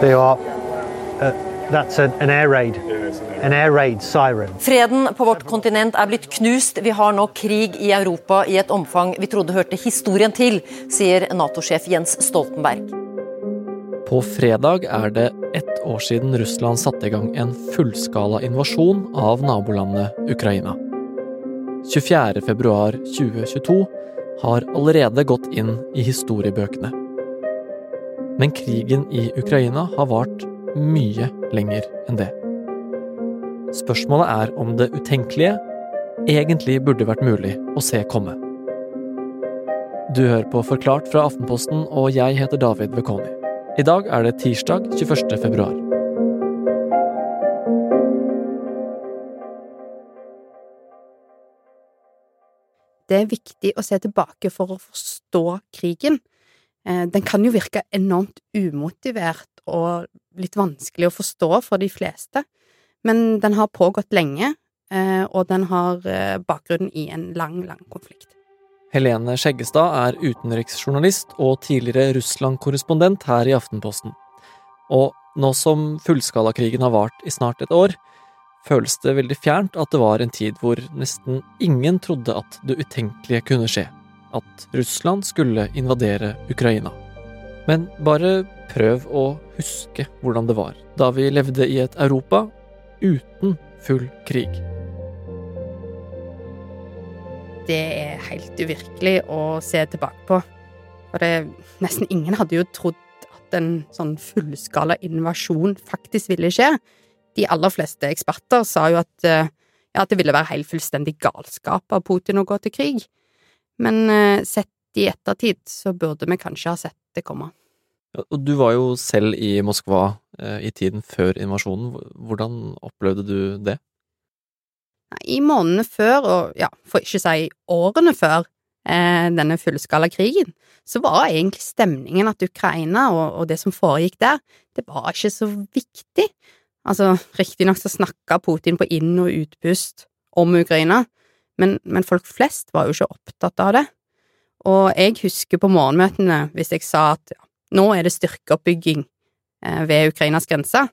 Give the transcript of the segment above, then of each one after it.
They are. Uh, that's an, an air raid. An air raid siren. Freden på vårt kontinent er blitt knust. Vi har nå krig i Europa i et omfang vi trodde hørte historien til, sier Nato-sjef Jens Stoltenberg. På fredag er det ett år siden Russland satte i gang en fullskala invasjon av nabolandet Ukraina. 24.2.2022 har allerede gått inn i historiebøkene. Men krigen i Ukraina har vart mye lenger enn det. Spørsmålet er om det utenkelige egentlig burde vært mulig å se komme. Du hører på Forklart fra Aftenposten, og jeg heter David Vekoni. I dag er det tirsdag 21. februar. Det er viktig å se tilbake for å forstå krigen. Eh, den kan jo virke enormt umotivert og litt vanskelig å forstå for de fleste, men den har pågått lenge, eh, og den har bakgrunnen bakgrunn i en lang, lang konflikt. Helene Skjeggestad er utenriksjournalist og tidligere Russland-korrespondent her i Aftenposten. Og nå som fullskalakrigen har vart i snart et år, føles det veldig fjernt at det var en tid hvor nesten ingen trodde at det utenkelige kunne skje, at Russland skulle invadere Ukraina. Men bare prøv å huske hvordan det var da vi levde i et Europa uten full krig. Det er helt uvirkelig å se tilbake på. For det, nesten ingen hadde jo trodd at en sånn fullskala invasjon faktisk ville skje. De aller fleste eksperter sa jo at, ja, at det ville være helt fullstendig galskap av Putin å gå til krig. Men eh, sett i ettertid så burde vi kanskje ha sett det komme. Og du var jo selv i Moskva eh, i tiden før invasjonen. Hvordan opplevde du det? I månedene før, og ja, for ikke å si årene før eh, denne fullskala krigen, så var egentlig stemningen at Ukraina og, og, det som foregikk der, det var ikke så viktig. Altså, riktignok så snakka Putin på inn- og utpust om Ukraina, men, men, folk flest var jo ikke opptatt av det. Og jeg husker på morgenmøtene hvis jeg sa at ja, nå er det styrkeoppbygging eh, ved Ukrainas grense,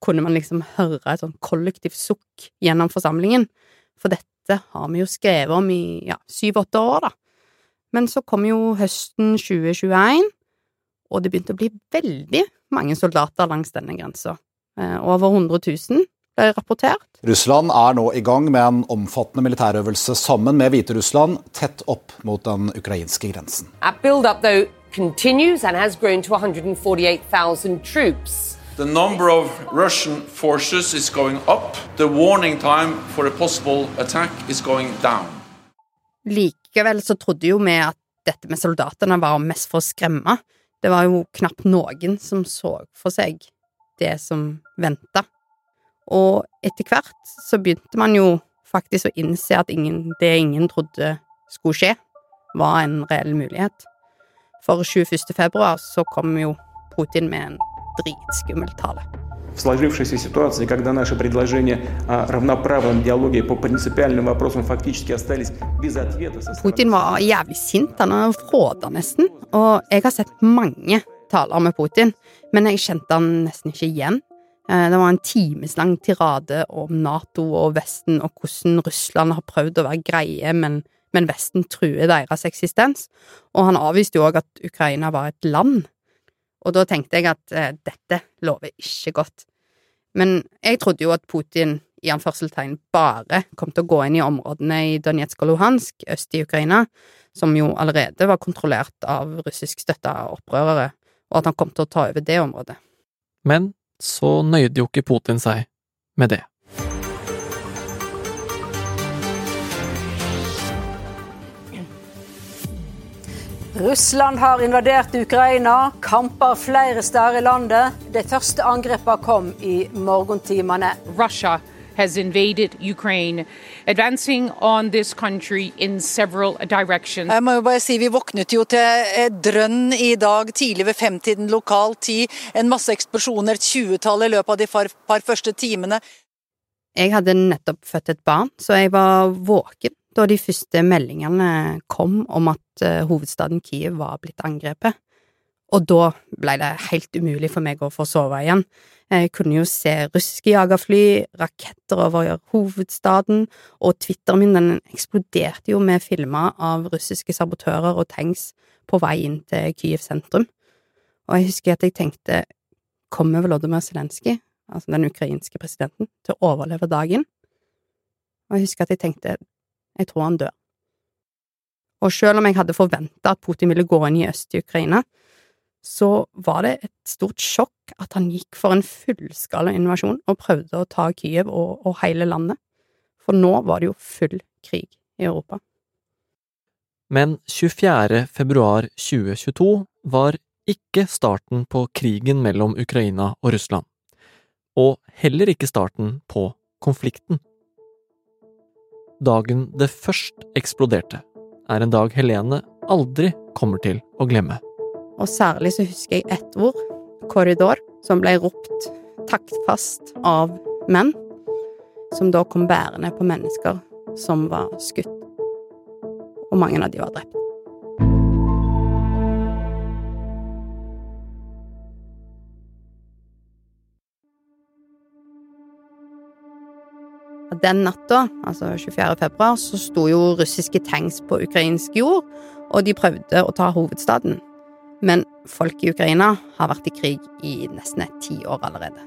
kunne man liksom høre et sånn kollektivt sukk gjennom forsamlingen, for dette har vi jo skrevet om i ja, syv–åtte år, da. Men så kom jo høsten 2021, og det begynte å bli veldig mange soldater langs denne grensa. Eh, over 100 000 ble rapportert. Russland er nå i gang med en omfattende militærøvelse sammen med Hviterussland tett opp mot den ukrainske grensen. Build-up, continues and has grown to 148,000 troops. The number of Russian forces is going up. The warning time for a possible attack is going down. Likevel så trodde jo vi at dette med soldatene var mest for å skremme. Det var jo knapt noen som så for seg det som venta. Og etter hvert så begynte man jo faktisk å innse at ingen, det ingen trodde skulle skje, var en reell mulighet. For 21. februar så kom jo Putin med en dritskummel tale. В сложившейся ситуации, когда наши предложения о равноправном диалоге по принципиальным вопросам фактически остались без ответа Putin var jævlig sint, han fråda nesten, og jeg har sett mange taler med Putin, men jeg kjente han nesten ikke igjen. Eh, det var en timeslang tirade om Nato og Vesten og hvordan Russland har prøvd å være greie, men, men Vesten truer deres eksistens, og han avviste jo òg at Ukraina var et land og da tenkte jeg at eh, dette lover ikke godt. Men jeg trodde jo at Putin i anførselstegn bare kom til å gå inn i områdene i Donetsk og Luhansk, øst i Ukraina, som jo allerede var kontrollert av russiskstøtta opprørere, og at han kom til å ta over det området. Men så nøyde jo ikke Putin seg med det. Russland har invadert Ukraina, kamper flere steder i landet. De første angrepene kom i morgentimene. Russia has invaded Ukraine, advancing on this country in several directions. Jeg må jo bare si Vi våknet jo til drønn i dag tidlig ved femtiden lokal tid. En masse eksplosjoner, et tjuetall i løpet av de par første timene. Jeg hadde nettopp født et barn, så jeg var våken da de første meldingene kom om at uh, hovedstaden Kiev var blitt angrepet. Og da ble det helt umulig for meg å få sove igjen. Jeg kunne jo se russiske jagerfly, raketter over hovedstaden, og Twitteren min den eksploderte jo med filmer av russiske sabotører og tanks på vei inn til Kyiv sentrum. Og jeg husker at jeg tenkte, kommer Volodymyr Zelenskyj, altså den ukrainske presidenten, til å overleve dagen? Og jeg husker at jeg tenkte, jeg tror han dør. Og selv om jeg hadde forventa at Putin ville gå inn i øst i Ukraina, så var det et stort sjokk at han gikk for en fullskala invasjon og prøvde å ta Kyiv og, og hele landet. For nå var det jo full krig i Europa. Men 24. februar 2022 var ikke starten på krigen mellom Ukraina og Russland. Og heller ikke starten på konflikten. Dagen det først eksploderte, er en dag Helene aldri kommer til å glemme. Og særlig så husker jeg ett ord, korridor, som ble ropt taktfast av menn, som da kom bærende på mennesker som var skutt. Og mange av de var drept. Den natta, altså 24. februar, så sto jo russiske tanks på ukrainsk jord, og de prøvde å ta hovedstaden. Men folk i Ukraina har vært i krig i nesten et tiår allerede.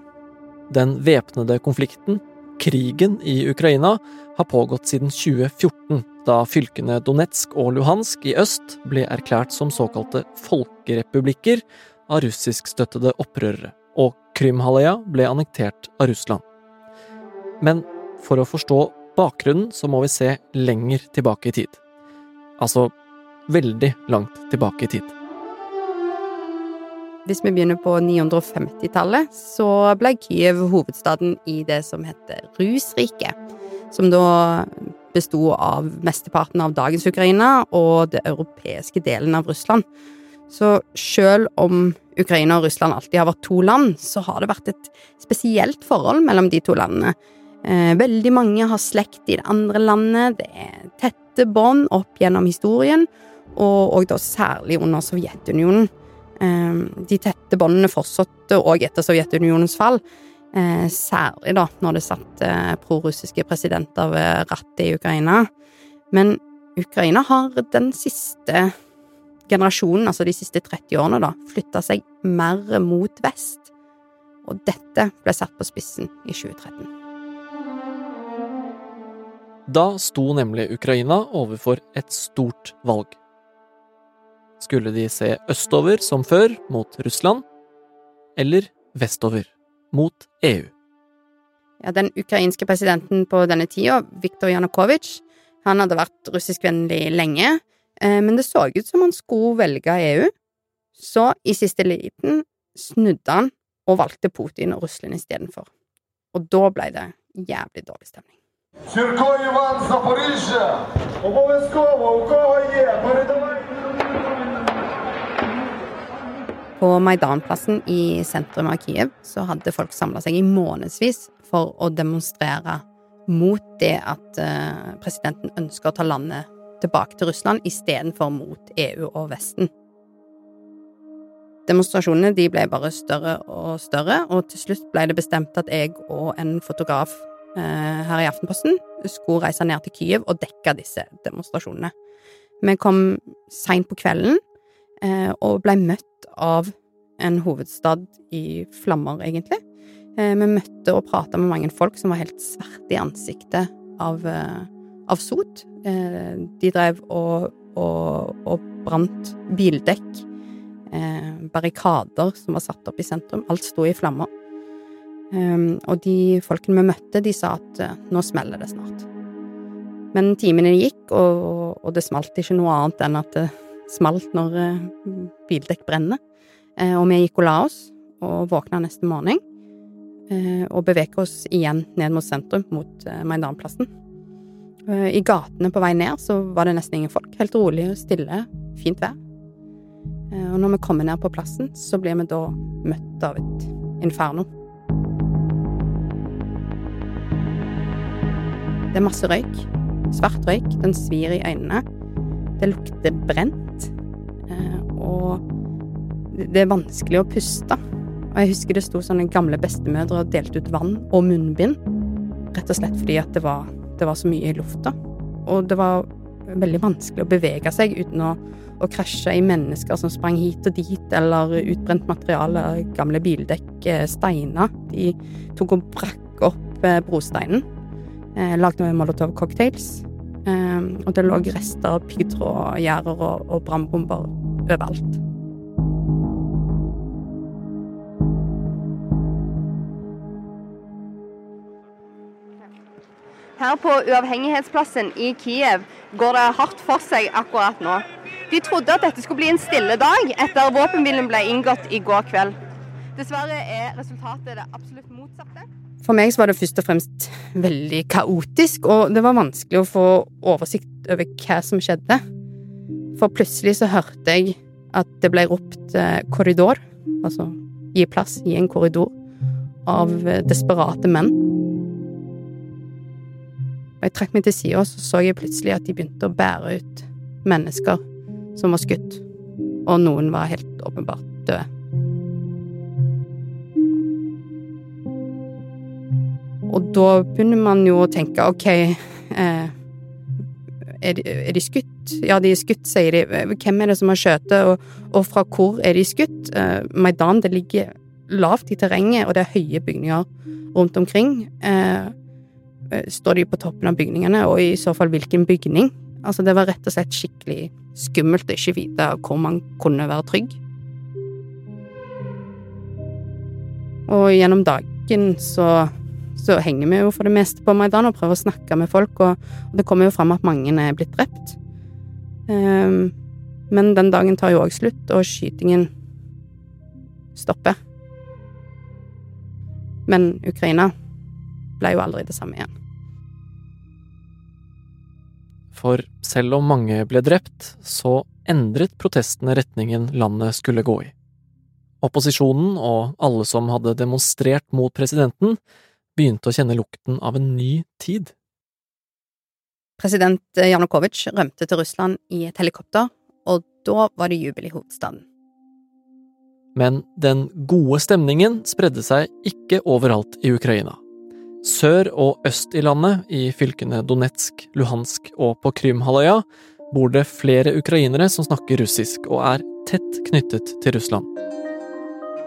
Den væpnede konflikten, krigen i Ukraina, har pågått siden 2014, da fylkene Donetsk og Luhansk i øst ble erklært som såkalte folkerepublikker av russiskstøttede opprørere, og Krymhalvøya ble annektert av Russland. Men for å forstå bakgrunnen så må vi se lenger tilbake i tid. Altså veldig langt tilbake i tid. Hvis vi begynner på 950-tallet, så ble Kyiv hovedstaden i det som heter Rusriket. Som da besto av mesteparten av dagens Ukraina og det europeiske delen av Russland. Så selv om Ukraina og Russland alltid har vært to land, så har det vært et spesielt forhold mellom de to landene. Eh, veldig mange har slekt i det andre landet, det er tette bånd opp gjennom historien, og, og da særlig under Sovjetunionen. Eh, de tette båndene fortsatte òg etter Sovjetunionens fall, eh, særlig da når det satt prorussiske presidenter ved rattet i Ukraina. Men Ukraina har den siste generasjonen, altså de siste 30 årene, da, flytta seg mer mot vest. Og dette ble satt på spissen i 2013. Da sto nemlig Ukraina overfor et stort valg. Skulle de se østover som før, mot Russland, eller vestover, mot EU? Ja, den ukrainske presidenten på denne tida, Viktor Janukovitsj, han hadde vært russiskvennlig lenge, eh, men det så ut som han skulle velge EU. Så i siste liten snudde han og valgte Putin og Russland istedenfor. Og da ble det jævlig dårlig stemning. Сірко Іван Запоріжжя. Обов'язково у кого є, передавай. På Maidanplassen i sentrum av Kiev så hadde folk samla seg i månedsvis for å demonstrere mot det at uh, presidenten ønsker å ta landet tilbake til Russland istedenfor mot EU og Vesten. Demonstrasjonene de ble bare større og større, og til slutt ble det bestemt at jeg og en fotograf Eh, her i Aftenposten skulle reise ned til Kyiv og dekke disse demonstrasjonene. Vi kom seint på kvelden eh, og ble møtt av en hovedstad i flammer, egentlig. Eh, vi møtte og prata med mange folk som var helt svarte i ansiktet av, av sot. De drev og, og, og brant bildekk, barrikader som var satt opp i sentrum. Alt sto i flammer. Og de folkene vi møtte, de sa at nå smeller det snart. Men timene gikk, og, og, det smalt ikke noe annet enn at det smalt når uh, bildekk brenner. Uh, og vi gikk og la oss, og våkna neste morgen, og beveger oss igjen ned mot sentrum, mot Maidanplassen. I gatene på vei ned så var det nesten ingen folk. Helt rolig og stille, fint vær. Og når vi kommer ned på plassen, så blir vi da møtt av et inferno. Det er masse røyk. Svart røyk. Den svir i øynene. Det lukter brent. Eh, og Det er vanskelig å puste. Og jeg husker det sto sånne gamle bestemødre og delte ut vann og munnbind. Rett og slett fordi at det var, det var så mye i lufta. Og det var veldig vanskelig å bevege seg uten å, å krasje i mennesker som sprang hit og dit, eller utbrent materiale, gamle bildekk, eh, steiner. De tok og brakk opp eh, brosteinen. Lagde molotov-cocktails. Eh, og det lå rester av piggtrådgjerder og, og brannbomber overalt. Her på uavhengighetsplassen i Kiev går det hardt for seg akkurat nå. De trodde at dette skulle bli en stille dag etter våpenhvilen ble inngått i går kveld. Dessverre er resultatet det absolutt motsatte. For meg var det først og fremst veldig kaotisk, og det var vanskelig å få oversikt over hva som skjedde. For plutselig så hørte jeg at det ble ropt eh, korridor, altså gi plass i en korridor, av eh, desperate menn. Og jeg trakk meg til sida, så så jeg plutselig at de begynte å bære ut mennesker som var skutt, og noen var helt åpenbart døde. Og da begynner man jo å tenke ok, eh, er, de, er, de, skutt? Ja, de er skutt, sier de. Hvem er det som har skutt, og, og, fra hvor er de skutt? Eh, Maidan det ligger lavt i terrenget, og det er høye bygninger rundt omkring. Eh, eh, står de på toppen av bygningene, og i så fall hvilken bygning? Altså, det var rett og slett skikkelig skummelt å ikke vite hvor man kunne være trygg. Og gjennom dagen så så henger vi jo for det meste på Maidan og prøver å snakke med folk, og, det kommer jo fram at mange er blitt drept. Um, men den dagen tar jo òg slutt, og skytingen stopper. Men Ukraina ble jo aldri det samme igjen. For selv om mange ble drept, så endret protestene retningen landet skulle gå i. Opposisjonen og alle som hadde demonstrert mot presidenten, begynte å kjenne lukten av en ny tid. President Janukovitsj rømte til Russland i et helikopter, og da var det jubel i hovedstaden. Men den gode stemningen spredde seg ikke overalt i Ukraina. Sør og øst i landet, i fylkene Donetsk, Luhansk og på Krymhalvøya, bor det flere ukrainere som snakker russisk og er tett knyttet til Russland.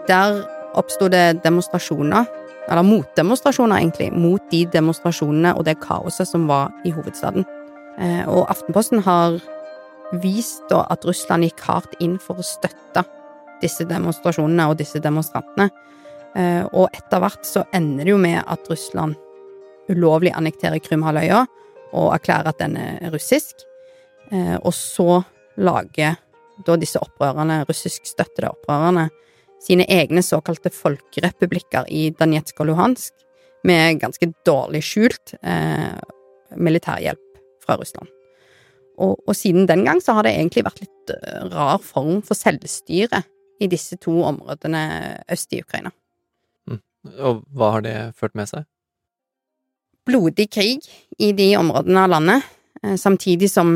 Der oppsto det demonstrasjoner eller motdemonstrasjoner, egentlig, mot de demonstrasjonene og det kaoset som var i hovedstaden. Eh, og Aftenposten har vist at Russland gikk hardt inn for å støtte disse demonstrasjonene og disse demonstrantene. Eh, og etter hvert så ender det jo med at Russland ulovlig annekterer Krymhalvøya og erklærer at den er russisk. Eh, og så lager da disse opprørerne, russiskstøttede opprørerne, sine egne såkalte folkerepublikker i Danetsk og Luhansk, med ganske dårlig skjult eh, militærhjelp fra Russland. Og, og, siden den gang så har det egentlig vært litt uh, rar form for selvstyre i disse to områdene øst i Ukraina. Mm. Og hva har det ført med seg? Blodig krig i de områdene av landet, eh, samtidig som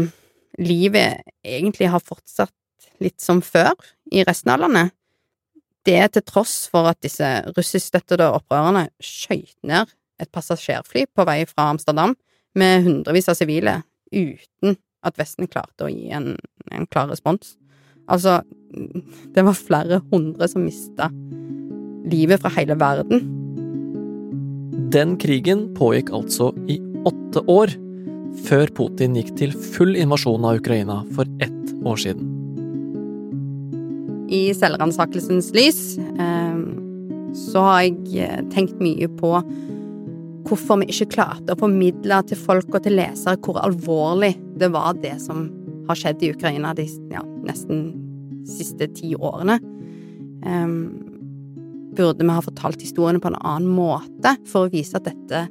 livet egentlig har fortsatt litt som før i resten av landet. Det til tross for at disse russiskstøttede opprørerne skøyt ned et passasjerfly på vei fra Amsterdam med hundrevis av sivile uten at Vesten klarte å gi en, en klar respons. Altså, det var flere hundre som mista livet fra hele verden. Den krigen pågikk altså i åtte år, før Putin gikk til full invasjon av Ukraina for ett år siden i selvransakelsens lys, ehm, så har jeg eh, tenkt mye på hvorfor vi ikke klarte å formidle til folk og til lesere hvor alvorlig det var det som har skjedd i Ukraina de ja, nesten siste ti årene. Um, burde vi ha fortalt historiene på en annen måte for å vise at dette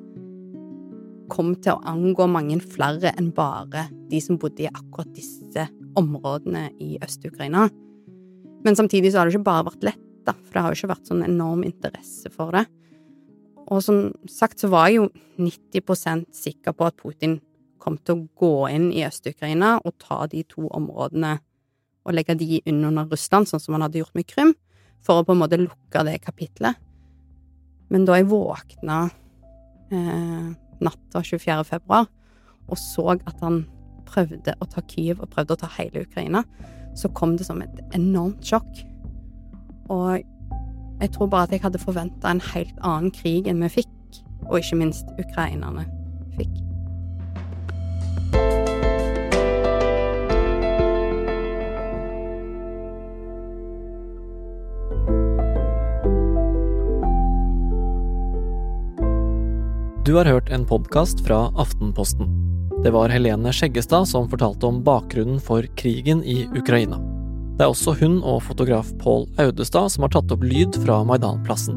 kom til å angå mange flere enn bare de som bodde i akkurat disse områdene i Øst-Ukraina? Men samtidig så har det ikke bare vært lett, da, for det har jo ikke vært sånn enorm interesse for det. Og som sagt så var jeg jo 90% sikker på at Putin kom til å gå inn i Øst-Ukraina og ta de to områdene og legge de inn under Russland, sånn som han hadde gjort med Krym, for å på en måte lukke det kapitlet. Men da jeg våkna eh, natta 24. februar og så at han prøvde å ta Kyiv og prøvde å ta hele Ukraina, så kom det som et enormt sjokk. Og jeg tror bare at jeg hadde forventa en helt annen krig enn vi fikk, og ikke minst ukrainerne fikk. Du har hørt en podkast fra Aftenposten. Det var Helene Skjeggestad som fortalte om bakgrunnen for krigen i Ukraina. Det er også hun og fotograf Pål Audestad som har tatt opp lyd fra Maidanplassen.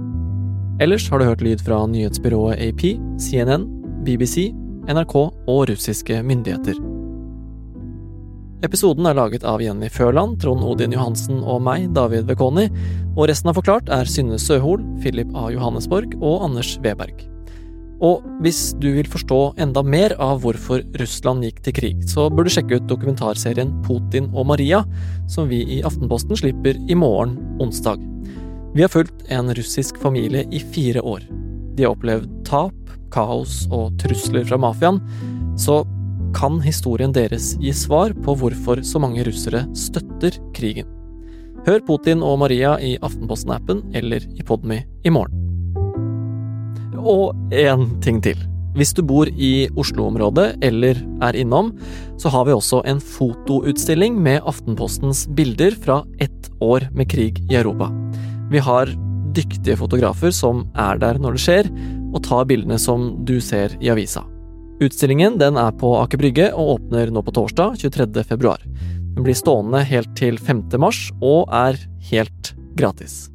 Ellers har du hørt lyd fra nyhetsbyrået AP, CNN, BBC, NRK og russiske myndigheter. Episoden er laget av Jenny Førland, Trond Odin Johansen og meg, David Vekoni, og resten av Forklart er Synne Søhol, Philip A. Johannesborg og Anders Weberg. Og hvis du vil forstå enda mer av hvorfor Russland gikk til krig, så bør du sjekke ut dokumentarserien Putin og Maria, som vi i Aftenposten slipper i morgen, onsdag. Vi har fulgt en russisk familie i fire år. De har opplevd tap, kaos og trusler fra mafiaen, så kan historien deres gi svar på hvorfor så mange russere støtter krigen. Hør Putin og Maria i Aftenposten-appen eller i Podmy i morgen. Og én ting til. Hvis du bor i Oslo-området eller er innom, så har vi også en fotoutstilling med Aftenpostens bilder fra ett år med krig i Europa. Vi har dyktige fotografer som er der når det skjer, og tar bildene som du ser i avisa. Utstillingen den er på Aker Brygge og åpner nå på torsdag 23. februar. Den blir stående helt til 5. mars og er helt gratis.